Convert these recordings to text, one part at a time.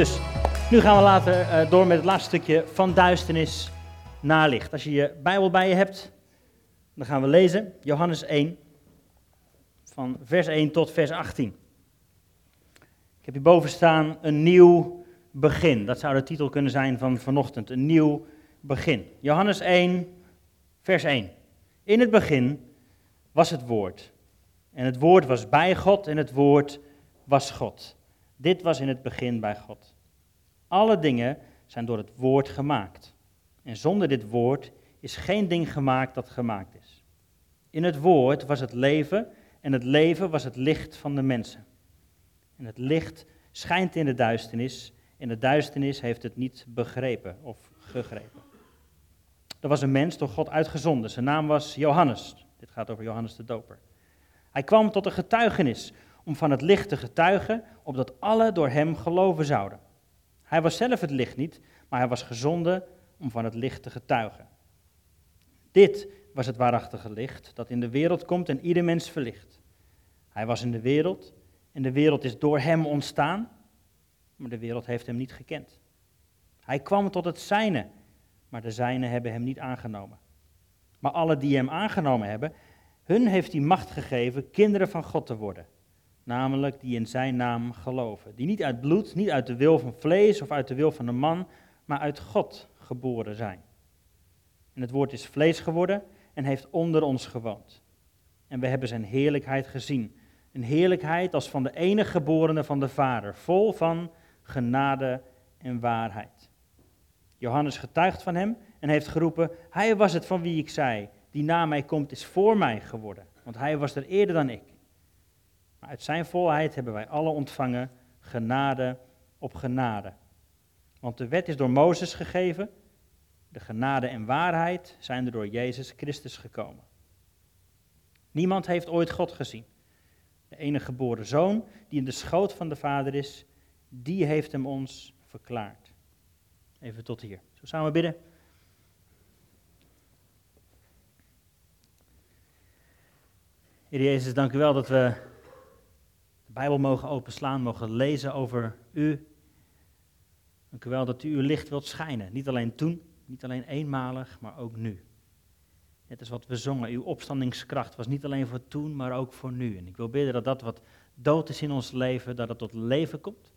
Dus nu gaan we later uh, door met het laatste stukje van duisternis naar licht. Als je je Bijbel bij je hebt, dan gaan we lezen Johannes 1, van vers 1 tot vers 18. Ik heb hierboven staan een nieuw begin. Dat zou de titel kunnen zijn van vanochtend, een nieuw begin. Johannes 1, vers 1. In het begin was het woord. En het woord was bij God en het woord was God. Dit was in het begin bij God. Alle dingen zijn door het woord gemaakt. En zonder dit woord is geen ding gemaakt dat gemaakt is. In het woord was het leven en het leven was het licht van de mensen. En het licht schijnt in de duisternis en de duisternis heeft het niet begrepen of gegrepen. Er was een mens door God uitgezonden. Zijn naam was Johannes. Dit gaat over Johannes de Doper. Hij kwam tot een getuigenis om van het licht te getuigen, opdat alle door hem geloven zouden. Hij was zelf het licht niet, maar hij was gezonden om van het licht te getuigen. Dit was het waarachtige licht dat in de wereld komt en ieder mens verlicht. Hij was in de wereld en de wereld is door hem ontstaan, maar de wereld heeft hem niet gekend. Hij kwam tot het zijne, maar de zijne hebben hem niet aangenomen. Maar alle die hem aangenomen hebben, hun heeft hij macht gegeven kinderen van God te worden namelijk die in zijn naam geloven. Die niet uit bloed, niet uit de wil van vlees of uit de wil van de man, maar uit God geboren zijn. En het woord is vlees geworden en heeft onder ons gewoond. En we hebben zijn heerlijkheid gezien. Een heerlijkheid als van de enige geborene van de Vader, vol van genade en waarheid. Johannes getuigt van hem en heeft geroepen, hij was het van wie ik zei, die na mij komt is voor mij geworden, want hij was er eerder dan ik. Maar uit zijn volheid hebben wij alle ontvangen genade op genade. Want de wet is door Mozes gegeven, de genade en waarheid zijn er door Jezus Christus gekomen. Niemand heeft ooit God gezien. De enige geboren zoon die in de schoot van de Vader is, die heeft hem ons verklaard. Even tot hier. Zo samen bidden. Heer Jezus, dank u wel dat we Bijbel mogen openslaan, mogen lezen over u. Dank u wel dat u uw licht wilt schijnen. Niet alleen toen, niet alleen eenmalig, maar ook nu. Net als wat we zongen, uw opstandingskracht was niet alleen voor toen, maar ook voor nu. En ik wil bidden dat dat wat dood is in ons leven, dat het tot leven komt.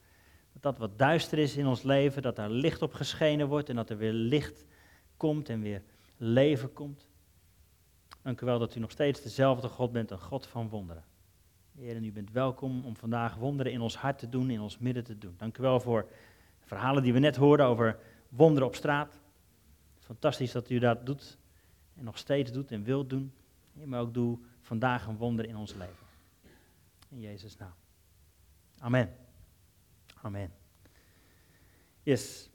Dat dat wat duister is in ons leven, dat daar licht op geschenen wordt en dat er weer licht komt en weer leven komt. Dank u wel dat u nog steeds dezelfde God bent, een God van wonderen. Heer, u bent welkom om vandaag wonderen in ons hart te doen, in ons midden te doen. Dank u wel voor de verhalen die we net hoorden over wonderen op straat. Fantastisch dat u dat doet en nog steeds doet en wilt doen. Maar ook doe vandaag een wonder in ons leven. In Jezus' naam. Amen. Amen. Yes.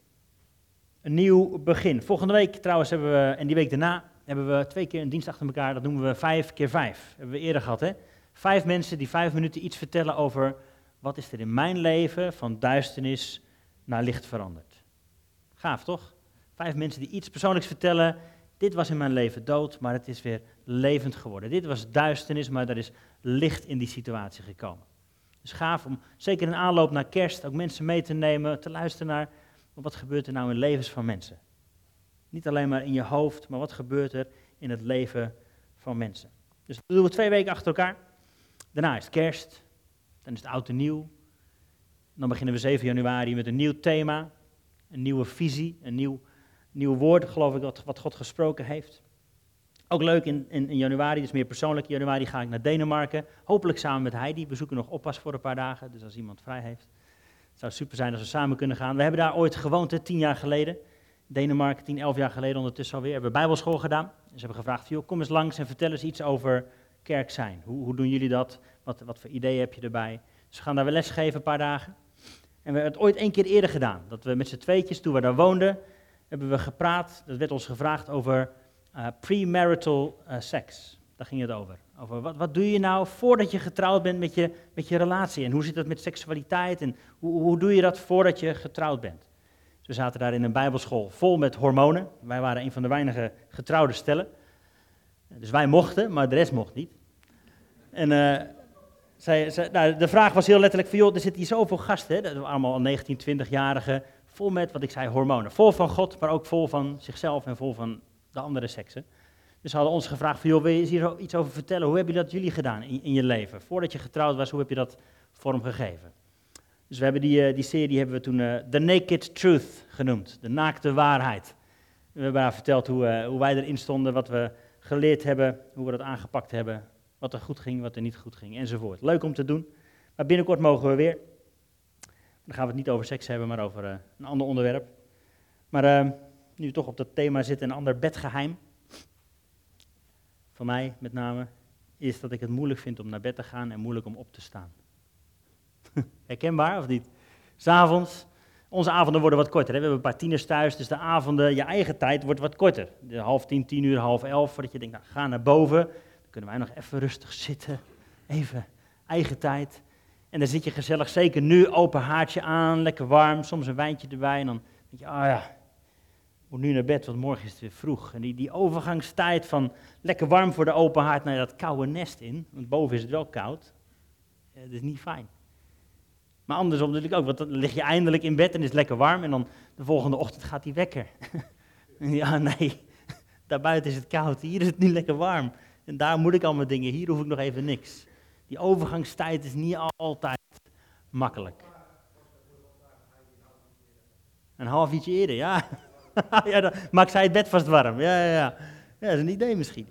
Een nieuw begin. Volgende week trouwens hebben we, en die week daarna, hebben we twee keer een dienst achter elkaar. Dat noemen we vijf keer vijf. hebben we eerder gehad, hè? Vijf mensen die vijf minuten iets vertellen over wat is er in mijn leven van duisternis naar licht veranderd. Gaaf toch? Vijf mensen die iets persoonlijks vertellen. Dit was in mijn leven dood, maar het is weer levend geworden. Dit was duisternis, maar er is licht in die situatie gekomen. Dus gaaf om, zeker in aanloop naar kerst, ook mensen mee te nemen, te luisteren naar wat gebeurt er nou in levens van mensen. Niet alleen maar in je hoofd, maar wat gebeurt er in het leven van mensen. Dus dat doen we twee weken achter elkaar. Daarna is het kerst, dan is het oud en nieuw. Dan beginnen we 7 januari met een nieuw thema, een nieuwe visie, een nieuw, nieuw woord, geloof ik, wat, wat God gesproken heeft. Ook leuk in, in, januari, dus meer persoonlijk. In januari ga ik naar Denemarken, hopelijk samen met Heidi. We zoeken nog oppas voor een paar dagen, dus als iemand vrij heeft. Het zou super zijn als we samen kunnen gaan. We hebben daar ooit gewoond, tien jaar geleden. Denemarken, tien, elf jaar geleden ondertussen alweer. We hebben bijbelschool gedaan. Dus hebben gevraagd, joh, kom eens langs en vertel eens iets over kerk zijn? Hoe, hoe doen jullie dat? Wat, wat voor ideeën heb je erbij? We gaan daar weer les geven een paar dagen. En we hebben het ooit één keer eerder gedaan. Dat we met z'n tweetjes, toen we daar woonden, hebben we gepraat. Dat werd ons gevraagd over uh, premarital uh, seks. Daar ging het over. Over wat, wat doe je nou voordat je getrouwd bent met je, met je relatie? En hoe zit dat met seksualiteit? En hoe, hoe doe je dat voordat je getrouwd bent? We zaten daar in een bijbelschool vol met hormonen. Wij waren een van de weinige getrouwde stellen. Dus wij mochten, maar de rest mocht niet. En, uh, zij, zij, nou, de vraag was heel letterlijk van, joh, er zitten hier zoveel gasten, hè? dat waren allemaal al 19, 20-jarigen, vol met, wat ik zei, hormonen. Vol van God, maar ook vol van zichzelf en vol van de andere seksen. Dus ze hadden ons gevraagd van, joh, wil je hier iets over vertellen? Hoe hebben jullie dat jullie gedaan in, je leven? Voordat je getrouwd was, hoe heb je dat vormgegeven? Dus we hebben die, uh, die serie hebben we toen uh, The Naked Truth genoemd, de naakte waarheid. We hebben haar verteld hoe, hoe wij erin stonden, wat we geleerd hebben, hoe we dat aangepakt hebben, wat er goed ging, wat er niet goed ging, enzovoort. Leuk om te doen, maar binnenkort mogen we weer. Dan gaan we het niet over seks hebben, maar over een ander onderwerp. Maar nu we toch op dat thema zitten, een ander bedgeheim van mij met name, is dat ik het moeilijk vind om naar bed te gaan en moeilijk om op te staan. Herkenbaar of niet? S'avonds, onze avonden worden wat korter. Hè? We hebben een paar tieners thuis, dus de avonden, je eigen tijd wordt wat korter. De half tien, tien uur, half elf, voordat je denkt, nou, ga naar boven. Dan kunnen wij nog even rustig zitten, even eigen tijd. En dan zit je gezellig, zeker nu, open haartje aan, lekker warm, soms een wijntje erbij. En dan denk je, ah oh ja, moet nu naar bed, want morgen is het weer vroeg. En die, die overgangstijd van lekker warm voor de open haard naar dat koude nest in, want boven is het wel koud, dat is niet fijn. Maar andersom natuurlijk ook, want dan lig je eindelijk in bed en is het lekker warm en dan de volgende ochtend gaat die wekker. ja, nee, daarbuiten is het koud, hier is het nu lekker warm. En daar moet ik al mijn dingen, hier hoef ik nog even niks. Die overgangstijd is niet altijd makkelijk. Een half uurtje eerder, ja. ja, maakt zij het bed vast warm. Ja, ja, ja. Ja, dat is een idee misschien.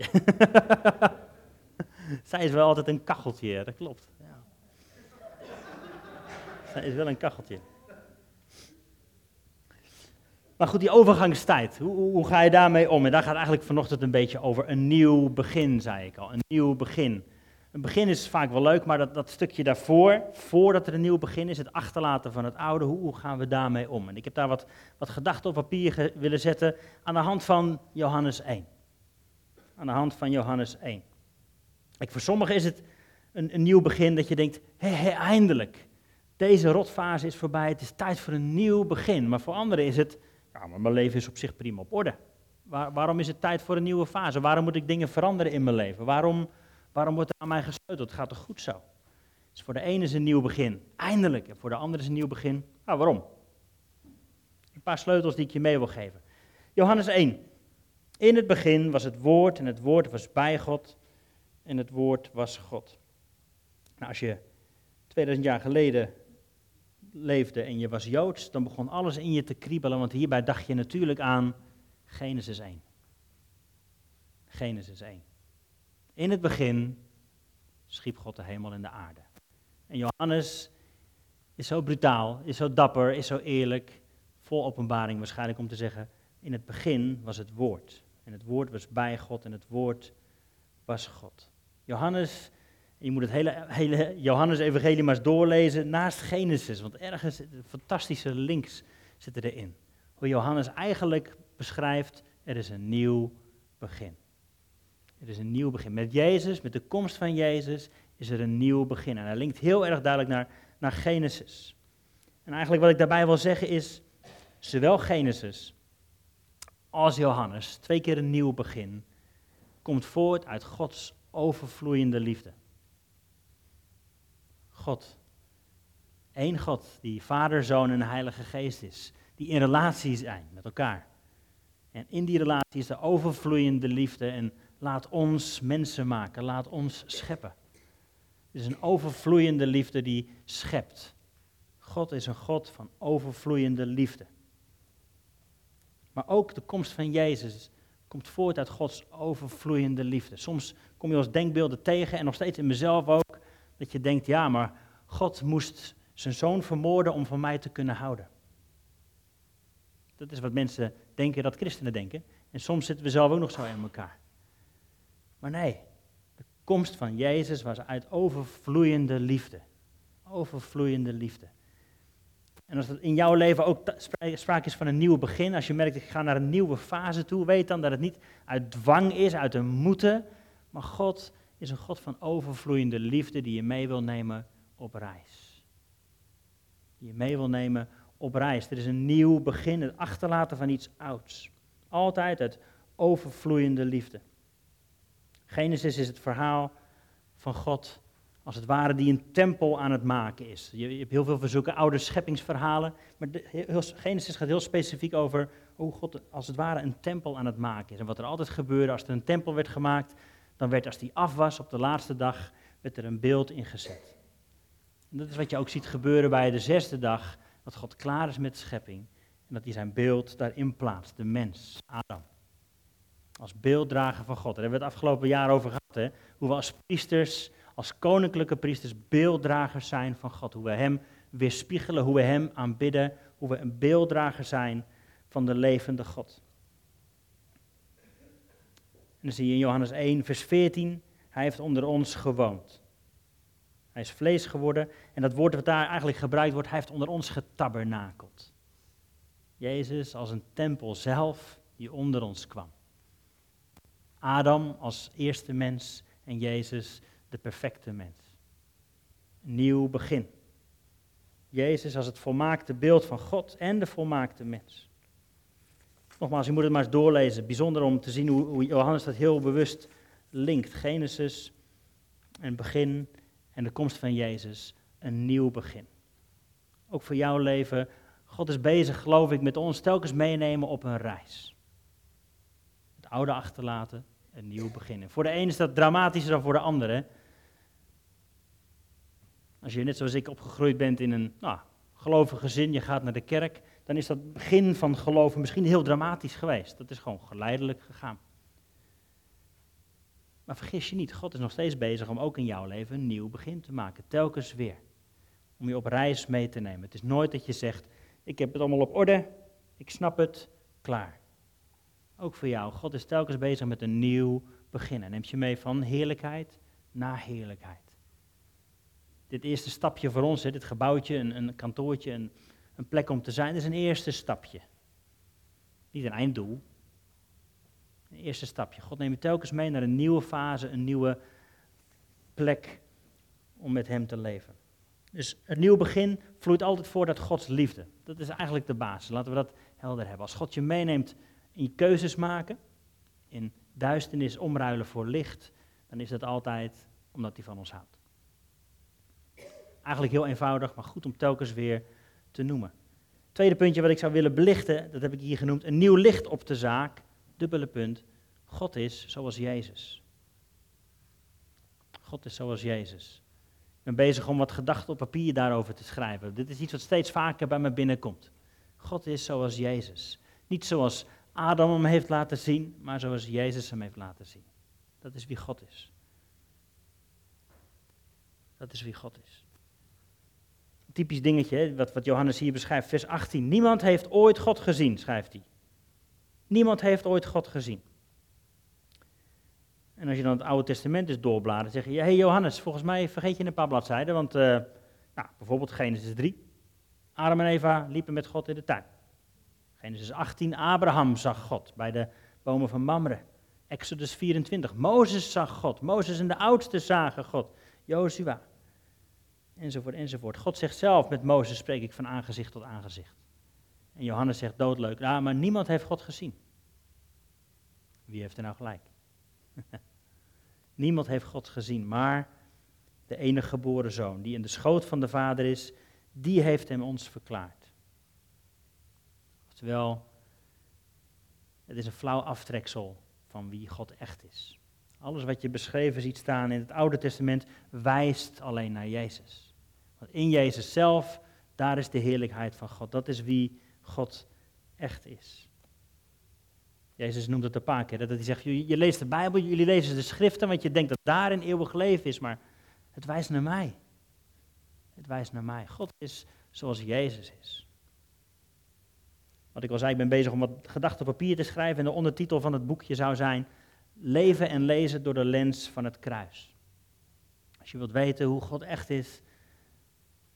zij is wel altijd een kacheltje, dat klopt. Is wel een kacheltje. Maar goed, die overgangstijd, hoe, hoe, ga je daarmee om? En daar gaat eigenlijk vanochtend een beetje over een nieuw begin, zei ik al. Een nieuw begin. Een begin is vaak wel leuk, maar dat, dat stukje daarvoor, voordat er een nieuw begin is, het achterlaten van het oude, hoe, gaan we daarmee om? En ik heb daar wat, wat gedachten op papier willen zetten aan de hand van Johannes 1. Aan de hand van Johannes 1. Ik, voor sommigen is het een, een nieuw begin dat je denkt, hé, hé, eindelijk. Deze rotfase is voorbij, het is tijd voor een nieuw begin. Maar voor anderen is het, ja, maar mijn leven is op zich prima op orde. Waar, waarom is het tijd voor een nieuwe fase? Waarom moet ik dingen veranderen in mijn leven? Waarom Waarom wordt er aan mij gesleuteld? Gaat toch goed zo? Dus voor de ene is een nieuw begin, eindelijk. En voor de andere is een nieuw begin. Nou, waarom? Een paar sleutels die ik je mee wil geven. Johannes 1. In het begin was het woord en het woord was bij God en het woord was God. Nou, als je 2000 jaar geleden leefde en je was Joods, dan begon alles in je te kriebelen, want hierbij dacht je natuurlijk aan Genesis 1. Genesis 1. In het begin schiep God de hemel en de aarde. En Johannes is zo brutaal, is zo dapper, is zo eerlijk, vol openbaring waarschijnlijk om te zeggen, in het begin was het woord. En het woord was bij God en het woord was God. Johannes, je moet het hele, hele Johannes-evangelie maar eens doorlezen naast Genesis, want ergens fantastische links zitten erin. Hoe Johannes eigenlijk beschrijft, er is een nieuw begin. Het is een nieuw begin. Met Jezus, met de komst van Jezus, is er een nieuw begin. En hij linkt heel erg duidelijk naar, naar Genesis. En eigenlijk wat ik daarbij wil zeggen is, zowel Genesis als Johannes, twee keer een nieuw begin, komt voort uit Gods overvloeiende liefde. God, één God, die Vader, Zoon en Heilige Geest is, die in relatie zijn met elkaar. En in die relatie is de overvloeiende liefde en Laat ons mensen maken, laat ons scheppen. Het is een overvloeiende liefde die schept. God is een God van overvloeiende liefde. Maar ook de komst van Jezus komt voort uit Gods overvloeiende liefde. Soms kom je als denkbeelden tegen en nog steeds in mezelf ook, dat je denkt, ja, maar God moest zijn zoon vermoorden om van mij te kunnen houden. Dat is wat mensen denken dat christenen denken. En soms zitten we zelf ook nog zo in elkaar. Maar nee, de komst van Jezus was uit overvloeiende liefde. Overvloeiende liefde. En als het in jouw leven ook sprake is van een nieuw begin, als je merkt ik ga naar een nieuwe fase toe, weet dan dat het niet uit dwang is, uit een moeten, maar God is een God van overvloeiende liefde die je mee wil nemen op reis. Die je mee wil nemen op reis. Er is een nieuw begin, het achterlaten van iets ouds. Altijd uit overvloeiende liefde. Genesis is het verhaal van God als het ware die een tempel aan het maken is. Je, hebt heel veel verzoeken, oude scheppingsverhalen, maar Genesis gaat heel specifiek over hoe God als het ware een tempel aan het maken is. En wat er altijd gebeurde als er een tempel werd gemaakt, dan werd als die af was op de laatste dag, werd er een beeld ingezet. En dat is wat je ook ziet gebeuren bij de zesde dag, dat God klaar is met schepping en dat hij zijn beeld daarin plaatst, de mens, Adam. Als beelddrager van God. Daar hebben we het afgelopen jaar over gehad, hè? hoe we als priesters als koninklijke priesters beelddragers zijn van God. Hoe we Hem weerspiegelen, hoe we Hem aanbidden, hoe we een beelddrager zijn van de levende God. Dan zie je in Johannes 1, vers 14, Hij heeft onder ons gewoond. Hij is vlees geworden en dat woord wat daar eigenlijk gebruikt wordt, Hij heeft onder ons getabernakeld. Jezus als een tempel zelf die onder ons kwam. Adam als eerste mens en Jezus de perfecte mens. Een nieuw begin. Jezus als het volmaakte beeld van God en de volmaakte mens. Nogmaals, je moet het maar eens doorlezen. Bijzonder om te zien hoe, Johannes dat heel bewust linkt. Genesis, een begin en de komst van Jezus, een nieuw begin. Ook voor jouw leven. God is bezig, geloof ik, met ons telkens meenemen op een reis. Het oude achterlaten, een nieuw beginnen. Voor de ene is dat dramatischer dan voor de andere. Als je net zoals ik opgegroeid bent in een nou, gelovig gezin, je gaat naar de kerk, dan is dat begin van geloven misschien heel dramatisch geweest. Dat is gewoon geleidelijk gegaan. Maar vergis je niet, God is nog steeds bezig om ook in jouw leven een nieuw begin te maken, telkens weer. Om je op reis mee te nemen. Het is nooit dat je zegt, ik heb het allemaal op orde, ik snap het, klaar. Ook voor jou, God is telkens bezig met een nieuw begin. En neemt je mee van heerlijkheid naar heerlijkheid dit eerste stapje voor ons, dit gebouwtje, een, een kantoortje, een, een plek om te zijn, is een eerste stapje. Niet een einddoel. Een eerste stapje. God neemt je telkens mee naar een nieuwe fase, een nieuwe plek om met Hem te leven. Dus het nieuwe begin vloeit altijd voort uit Gods liefde. Dat is eigenlijk de basis. Laten we dat helder hebben. Als God je meeneemt in je keuzes maken, in duisternis omruilen voor licht, dan is dat altijd omdat Hij van ons houdt. Eigenlijk heel eenvoudig, maar goed om telkens weer te noemen. Tweede puntje wat ik zou willen belichten, dat heb ik hier genoemd, een nieuw licht op de zaak. Dubbele punt. God is zoals Jezus. God is zoals Jezus. Ik ben bezig om wat gedachten op papier daarover te schrijven. Dit is iets wat steeds vaker bij me binnenkomt. God is zoals Jezus. Niet zoals Adam hem heeft laten zien, maar zoals Jezus hem heeft laten zien. Dat is wie God is. Dat is wie God is typisch dingetje, wat, wat Johannes hier beschrijft, vers 18. Niemand heeft ooit God gezien, schrijft hij. Niemand heeft ooit God gezien. En als je dan het Oude Testament dus doorbladert, zeg je, hé hey Johannes, volgens mij vergeet je een paar bladzijden, want uh, nou, bijvoorbeeld Genesis 3. Adam en Eva liepen met God in de tuin. Genesis 18, Abraham zag God bij de bomen van Mamre. Exodus 24, Mozes zag God. Mozes en de oudsten zagen God. Jozua enzovoort, enzovoort. God zegt zelf, met Mozes spreek ik van aangezicht tot aangezicht. En Johannes zegt doodleuk, ja, maar niemand heeft God gezien. Wie heeft er nou gelijk? niemand heeft God gezien, maar de enige geboren zoon, die in de schoot van de Vader is, die heeft hem ons verklaard. Oftewel, het is een flauw aftreksel van wie God echt is. Alles wat je beschreven ziet staan in het Oude Testament wijst alleen naar Jezus. Want in Jezus zelf, daar is de heerlijkheid van God. Dat is wie God echt is. Jezus noemt het een paar keer. Dat hij zegt, je leest de Bijbel, jullie lezen de schriften, want je denkt dat daar een eeuwig leven is. Maar het wijst naar mij. Het wijst naar mij. God is zoals Jezus is. Wat ik al zei, ik ben bezig om wat gedachten op papier te schrijven. En de ondertitel van het boekje zou zijn: Leven en lezen door de lens van het kruis. Als je wilt weten hoe God echt is,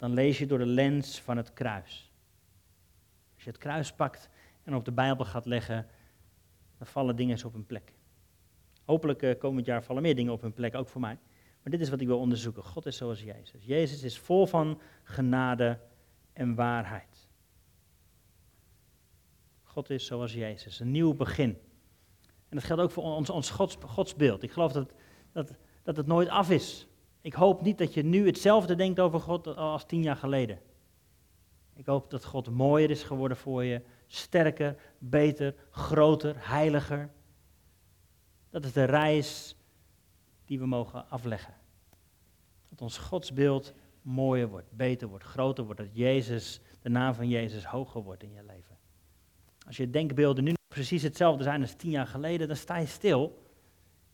dan lees je door de lens van het kruis. Als je het kruis pakt en op de Bijbel gaat leggen, dan vallen dingen op hun plek. Hopelijk uh, komend jaar vallen meer dingen op hun plek, ook voor mij. Maar dit is wat ik wil onderzoeken. God is zoals Jezus. Jezus is vol van genade en waarheid. God is zoals Jezus, een nieuw begin. En dat geldt ook voor ons, ons gods, godsbeeld. Ik geloof dat, dat, dat het nooit af is. Ik hoop niet dat je nu hetzelfde denkt over God als tien jaar geleden. Ik hoop dat God mooier is geworden voor je, sterker, beter, groter, heiliger. Dat is de reis die we mogen afleggen. Dat ons godsbeeld mooier wordt, beter wordt, groter wordt. Dat Jezus, de naam van Jezus hoger wordt in je leven. Als je denkbeelden nu precies hetzelfde zijn als tien jaar geleden, dan sta je stil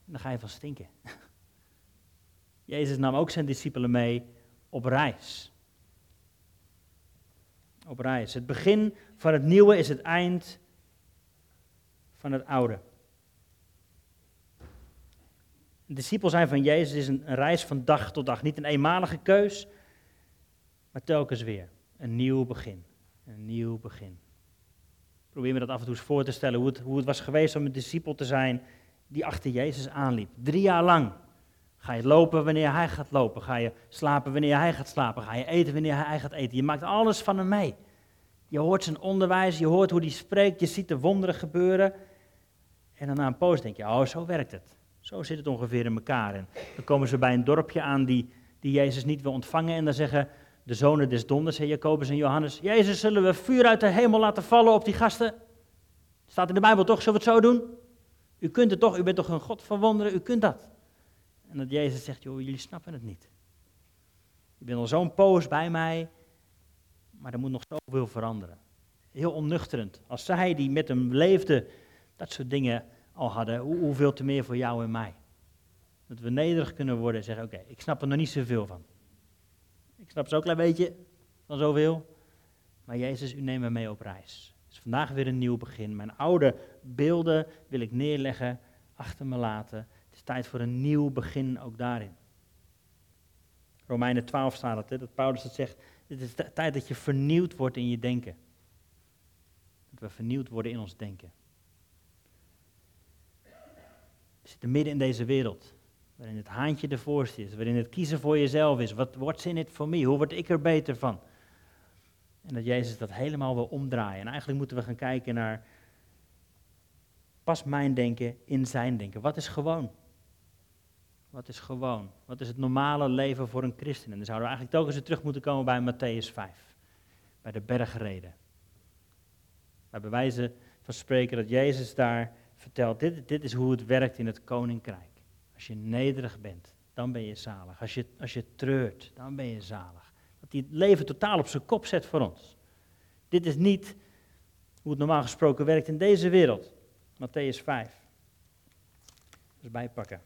en dan ga je van stinken. Jezus nam ook zijn discipelen mee op reis. Op reis. Het begin van het nieuwe is het eind van het oude. Een discipel zijn van Jezus is een, reis van dag tot dag. Niet een eenmalige keus, maar telkens weer. Een nieuw begin. Een nieuw begin. Probeer me dat af en toe eens voor te stellen, hoe het, hoe het was geweest om een discipel te zijn die achter Jezus aanliep. Drie jaar lang. Ga je lopen wanneer hij gaat lopen? Ga je slapen wanneer hij gaat slapen? Ga je eten wanneer hij gaat eten? Je maakt alles van hem mee. Je hoort zijn onderwijs, je hoort hoe hij spreekt, je ziet de wonderen gebeuren. En dan na een poos denk je, oh, zo werkt het. Zo zit het ongeveer in elkaar. En dan komen ze bij een dorpje aan die, die Jezus niet wil ontvangen. En dan zeggen de zonen des donders, Jacobus en Johannes, Jezus, zullen we vuur uit de hemel laten vallen op die gasten? Staat in de Bijbel toch, zullen we het zo doen? U kunt het toch, u bent toch een God van wonderen, u kunt dat. En dat Jezus zegt, joh, jullie snappen het niet. Je bent al zo'n poos bij mij, maar er moet nog zoveel veranderen. Heel onnuchterend. Als zij die met hem leefden, dat soort dingen al hadden, hoeveel te meer voor jou en mij. Dat we nederig kunnen worden en zeggen, oké, ik snap er nog niet zoveel van. Ik snap zo'n klein beetje van zoveel. Maar Jezus, u neemt me mee op reis. Is vandaag weer een nieuw begin. Mijn oude beelden wil ik neerleggen, achter me laten. Het tijd voor een nieuw begin ook daarin. Romeinen 12 staat het, hè, dat Paulus het zegt. Het is de tijd dat je vernieuwd wordt in je denken. Dat we vernieuwd worden in ons denken. We zitten midden in deze wereld. Waarin het haantje de voorste is. Waarin het kiezen voor jezelf is. Wat what's in it for me? Hoe word ik er beter van? En dat Jezus dat helemaal wil omdraaien. En eigenlijk moeten we gaan kijken naar. Pas mijn denken in zijn denken. Wat is gewoon? Wat is gewoon? Wat is het normale leven voor een christen? En dan zouden we eigenlijk telkens weer terug moeten komen bij Matthäus 5. Bij de bergreden. Bij bewijzen van spreken dat Jezus daar vertelt, dit, dit is hoe het werkt in het koninkrijk. Als je nederig bent, dan ben je zalig. Als je, als je treurt, dan ben je zalig. Dat hij het leven totaal op zijn kop zet voor ons. Dit is niet hoe het normaal gesproken werkt in deze wereld. Matthäus 5. Dus bijpakken.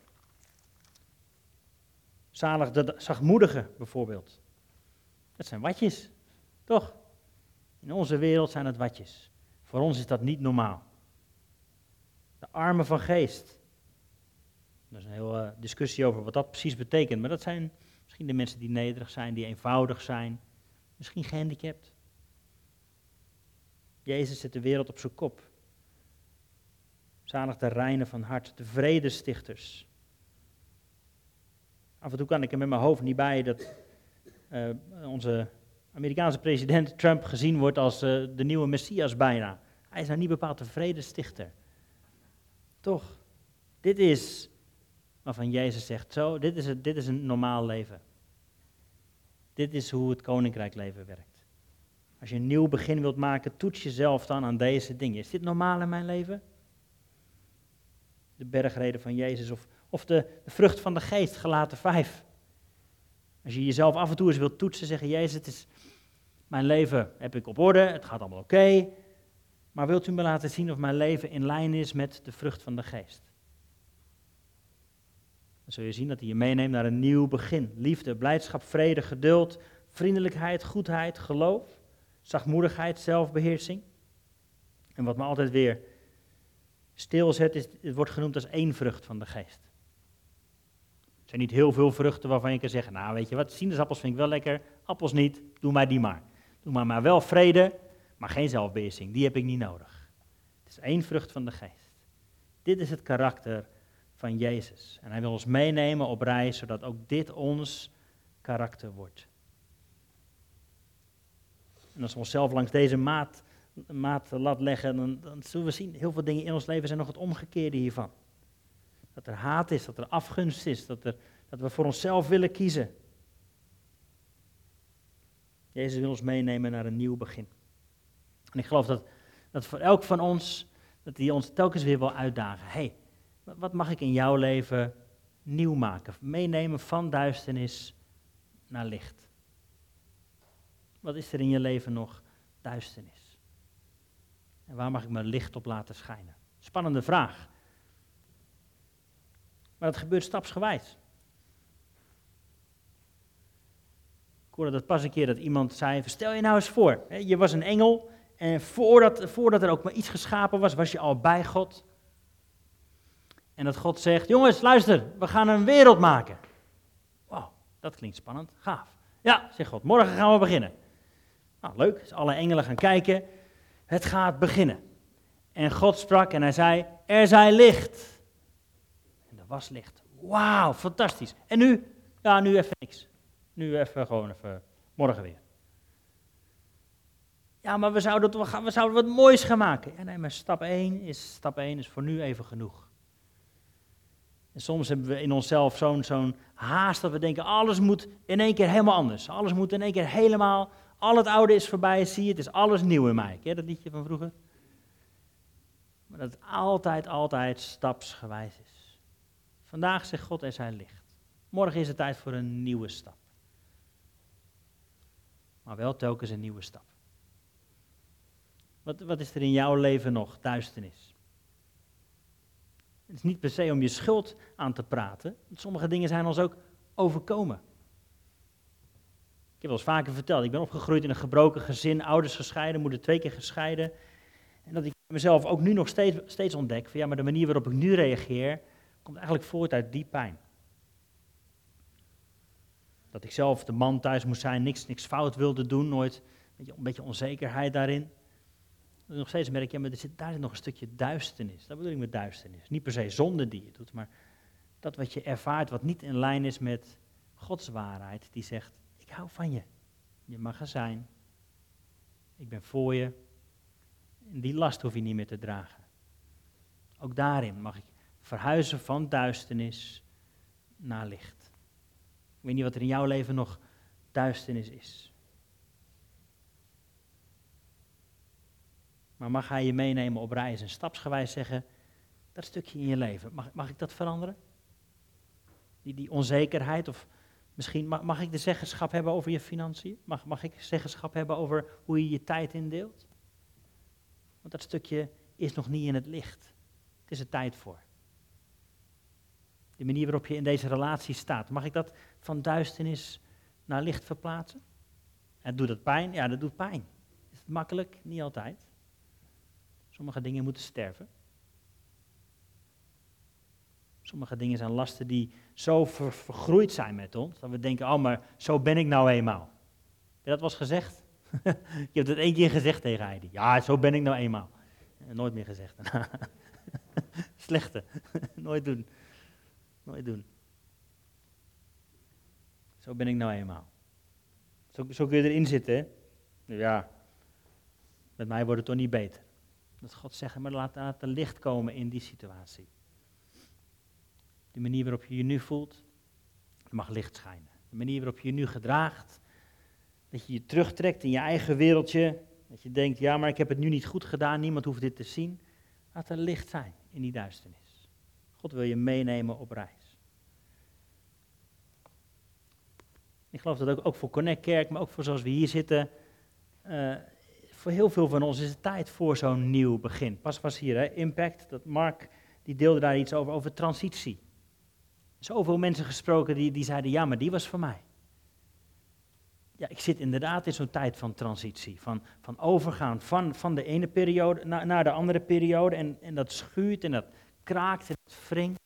Zalig de zachtmoedigen bijvoorbeeld. Dat zijn watjes, toch? In onze wereld zijn het watjes. Voor ons is dat niet normaal. De armen van geest. Er is een hele discussie over wat dat precies betekent. Maar dat zijn misschien de mensen die nederig zijn, die eenvoudig zijn. Misschien gehandicapt. Jezus zet de wereld op zijn kop. Zalig de reinen van hart, de vredestichters. Af en toe kan ik er met mijn hoofd niet bij dat uh, onze Amerikaanse president Trump gezien wordt als uh, de nieuwe Messias bijna. Hij is nou niet bepaald de vredestichter. Toch? Dit is waarvan Jezus zegt, zo, dit is, het, dit is een normaal leven. Dit is hoe het koninkrijk leven werkt. Als je een nieuw begin wilt maken, toets jezelf dan aan deze dingen. Is dit normaal in mijn leven? De bergreden van Jezus of, of de, vrucht van de geest, gelaten vijf. Als je jezelf af en toe eens wilt toetsen, zeggen, Jezus, het is, mijn leven heb ik op orde, het gaat allemaal oké. Maar wilt u me laten zien of mijn leven in lijn is met de vrucht van de geest? Dan zul je zien dat hij je meeneemt naar een nieuw begin. Liefde, blijdschap, vrede, geduld, vriendelijkheid, goedheid, geloof, zachtmoedigheid, zelfbeheersing. En wat me altijd weer stilzet, het wordt genoemd als één vrucht van de geest. Er zijn niet heel veel vruchten waarvan je kan zeggen, nou weet je wat, sinaasappels vind ik wel lekker, appels niet, doe maar die maar. Doe maar maar wel vrede, maar geen zelfbeheersing. Die heb ik niet nodig. Het is één vrucht van de geest. Dit is het karakter van Jezus. En hij wil ons meenemen op reis, zodat ook dit ons karakter wordt. En als we onszelf langs deze maat, maat lat leggen, dan zullen we zien, heel veel dingen in ons leven zijn nog het omgekeerde hiervan. Dat er haat is, dat er afgunst is, dat er, Dat we voor onszelf willen kiezen. Jezus wil ons meenemen naar een nieuw begin. En ik geloof dat, dat voor elk van ons, dat hij ons telkens weer wil uitdagen. hey, wat mag ik in jouw leven nieuw maken? Meenemen van duisternis naar licht. Wat is er in je leven nog duisternis? En waar mag ik mijn licht op laten schijnen? Spannende vraag. Maar dat gebeurt stapsgewijs. Ik hoorde dat pas een keer dat iemand zei, stel je nou eens voor, je was een engel en voordat, voordat er ook maar iets geschapen was, was je al bij God. En dat God zegt, jongens, luister, we gaan een wereld maken. Wauw, dat klinkt spannend, gaaf. Ja, zegt God, morgen gaan we beginnen. Nou, leuk, dus alle engelen gaan kijken. Het gaat beginnen. En God sprak en hij zei, er zij licht. Was licht. Wauw, fantastisch. En nu? Ja, nu even niks. Nu even gewoon even, morgen weer. Ja, maar we zouden, we zouden wat moois gaan maken. Ja, nee, maar stap 1 is, stap 1 is voor nu even genoeg. En soms hebben we in onszelf zo'n zo'n haast dat we denken, alles moet in één keer helemaal anders. Alles moet in één keer helemaal, al het oude is voorbij, zie je, het is alles nieuw in mij. Ken dat liedje van vroeger? Maar dat het altijd, altijd stapsgewijs is. Vandaag zegt God, er zijn licht. Morgen is het tijd voor een nieuwe stap. Maar wel telkens een nieuwe stap. Wat, wat is er in jouw leven nog duisternis? Het is niet per se om je schuld aan te praten. Sommige dingen zijn ons ook overkomen. Ik heb wel eens vaker verteld, ik ben opgegroeid in een gebroken gezin, ouders gescheiden, moeder twee keer gescheiden. En dat ik mezelf ook nu nog steeds, steeds ontdek, van ja, maar de manier waarop ik nu reageer, komt eigenlijk voort uit die pijn. Dat ik zelf de man thuis moest zijn, niks, niks fout wilde doen, nooit een beetje, onzekerheid daarin nog steeds merk, ja, maar er zit, daar zit nog een stukje duisternis. Dat bedoel ik met duisternis. Niet per se zonde die je doet, maar dat wat je ervaart wat niet in lijn is met Gods waarheid. Die zegt, ik hou van je. Je mag er zijn. Ik ben voor je. En die last hoef je niet meer te dragen. Ook daarin mag ik verhuizen van duisternis naar licht. Ik weet niet wat er in jouw leven nog duisternis is. Maar mag hij je meenemen op reis en stapsgewijs zeggen, dat stukje in je leven, mag, mag ik dat veranderen? Die, die onzekerheid of misschien mag, mag ik de zeggenschap hebben over je financiën? Mag, mag ik zeggenschap hebben over hoe je je tijd indeelt? Want dat stukje is nog niet in het licht. Het is er tijd voor. De manier waarop je in deze relatie staat, mag ik dat van duisternis naar licht verplaatsen? En doet dat pijn? Ja, dat doet pijn. Is het makkelijk? Niet altijd. Sommige dingen moeten sterven. Sommige dingen zijn lasten die zo vergroeid zijn met ons, dat we denken, oh maar zo ben ik nou eenmaal. Je dat was gezegd? je hebt het één keer gezegd tegen Heidi. Ja, zo ben ik nou eenmaal. En nooit meer gezegd. Slechte. Nooit doen. Nooit doen. Zo ben ik nou eenmaal. Zo, kun je erin zitten? Ja, met mij wordt het toch niet beter. Dat God zegt, maar laat, laat er licht komen in die situatie. De manier waarop je je nu voelt, mag licht schijnen. De manier waarop je je nu gedraagt, dat je je terugtrekt in je eigen wereldje, dat je denkt, ja, maar ik heb het nu niet goed gedaan, niemand hoeft dit te zien. Laat er licht zijn in die duisternis. God wil je meenemen op reis. Ik geloof dat ook, ook voor Connect Kerk, maar ook voor zoals we hier zitten, uh, voor heel veel van ons is het tijd voor zo'n nieuw begin. Pas was hier, hè, Impact, dat Mark die deelde daar iets over, over transitie. Zoveel mensen gesproken die, die zeiden, ja, maar die was voor mij. Ja, ik zit inderdaad in zo'n tijd van transitie, van, van overgaan van, van de ene periode naar, naar de andere periode. En, en dat schuurt en dat kraakt en dat wringt.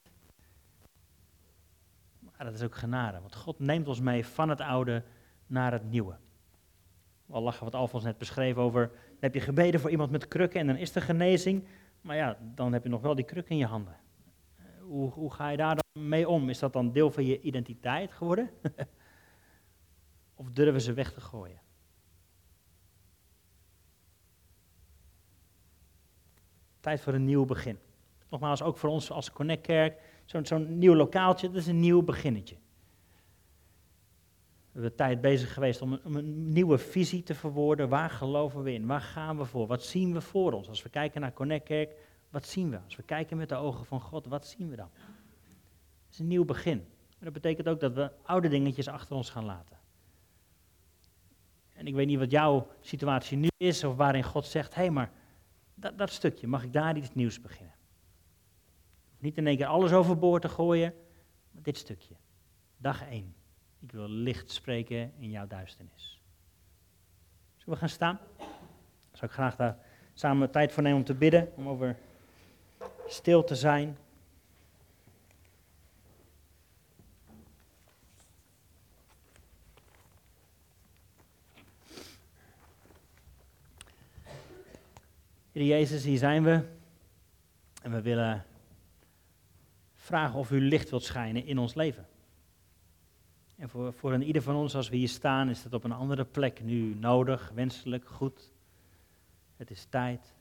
Maar dat is ook genade, want God neemt ons mee van het oude naar het nieuwe. Al lachen wat Alfons net beschreef over, heb je gebeden voor iemand met krukken en dan is er genezing. Maar ja, dan heb je nog wel die kruk in je handen. Eh, hoe, hoe ga je daar dan mee om? Is dat dan deel van je identiteit geworden? of durven ze weg te gooien? Tijd voor een nieuw begin. Nogmaals, ook voor ons als Connect Kerk, zo'n nieuw lokaaltje, dat is een nieuw beginnetje. We hebben tijd bezig geweest om een, nieuwe visie te verwoorden. Waar geloven we in? Waar gaan we voor? Wat zien we voor ons? Als we kijken naar Connect Kerk, wat zien we? Als we kijken met de ogen van God, wat zien we dan? Het is een nieuw begin. Dat betekent ook dat we oude dingetjes achter ons gaan laten. En ik weet niet wat jouw situatie nu is, of waarin God zegt, hé, hey, maar dat, dat stukje, mag ik daar iets nieuws beginnen? Niet in één keer alles overboord te gooien, maar dit stukje. Dag 1. Ik wil licht spreken in jouw duisternis. Zullen we gaan staan? Zou ik graag daar samen tijd voor nemen om te bidden, om over stil te zijn. Heer Jezus, hier zijn we. En we willen vragen of u licht wilt schijnen in ons leven. En voor, voor een ieder van ons, als we hier staan, is dat op een andere plek nu nodig, wenselijk, goed. Het is tijd.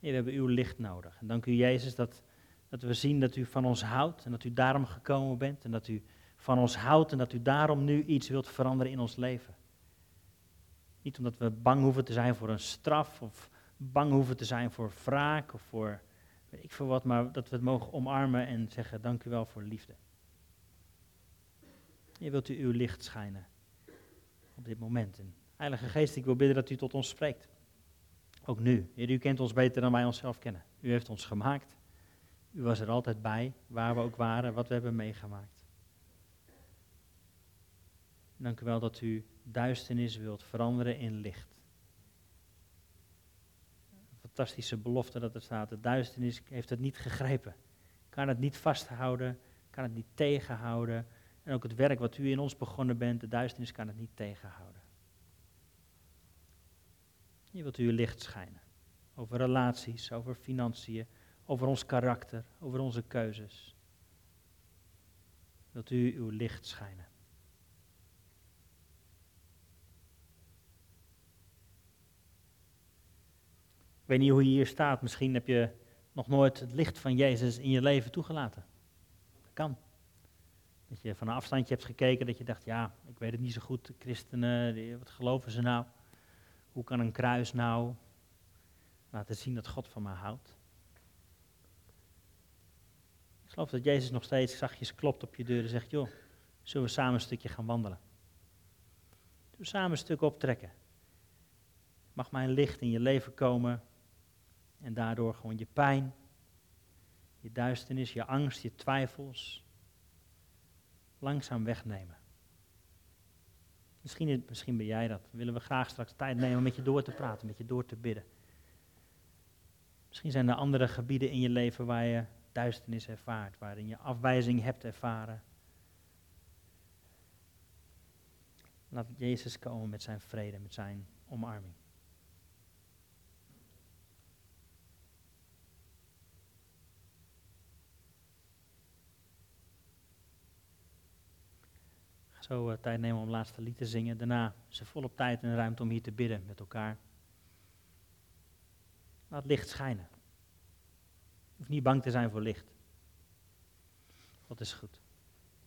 we hebben uw licht nodig. En dank u, Jezus, dat, dat we zien dat u van ons houdt en dat u daarom gekomen bent. En dat u van ons houdt en dat u daarom nu iets wilt veranderen in ons leven. Niet omdat we bang hoeven te zijn voor een straf of bang hoeven te zijn voor wraak of voor ik veel wat, maar dat we het mogen omarmen en zeggen dank u wel voor liefde. Je wilt u uw licht schijnen op dit moment. En Heilige Geest, ik wil bidden dat u tot ons spreekt. Ook nu. Heer, u kent ons beter dan wij onszelf kennen. U heeft ons gemaakt. U was er altijd bij, waar we ook waren, wat we hebben meegemaakt. Dank u wel dat u duisternis wilt veranderen in licht. Fantastische belofte dat er staat. De duisternis heeft het niet gegrepen. Kan het niet vasthouden, kan het niet tegenhouden. En ook het werk wat u in ons begonnen bent, de duisternis kan het niet tegenhouden. Je wilt uw licht schijnen. Over relaties, over financiën, over ons karakter, over onze keuzes. Wilt u uw licht schijnen. Weet niet hoe je hier staat. Misschien heb je nog nooit het licht van Jezus in je leven toegelaten. Dat kan. Dat je van een afstandje hebt gekeken, dat je dacht, ja, ik weet het niet zo goed, christenen, wat geloven ze nou? Hoe kan een kruis nou laten zien dat God van mij houdt? Ik geloof dat Jezus nog steeds zachtjes klopt op je deur en zegt, joh, zullen we samen een stukje gaan wandelen? Zullen we samen een stuk optrekken? Mag mijn licht in je leven komen en daardoor gewoon je pijn, je duisternis, je angst, je twijfels langzaam wegnemen. Misschien, misschien ben jij dat. Willen we graag straks tijd nemen met je door te praten, met je door te bidden. Misschien zijn er andere gebieden in je leven waar je duisternis ervaart, waarin je afwijzing hebt ervaren. Laat Jezus komen met zijn vrede, met zijn omarming. Zo uh, tijd nemen om laatste lied te zingen. Daarna is er volop tijd en ruimte om hier te bidden met elkaar. Laat licht schijnen. Je hoeft niet bang te zijn voor licht. God is goed.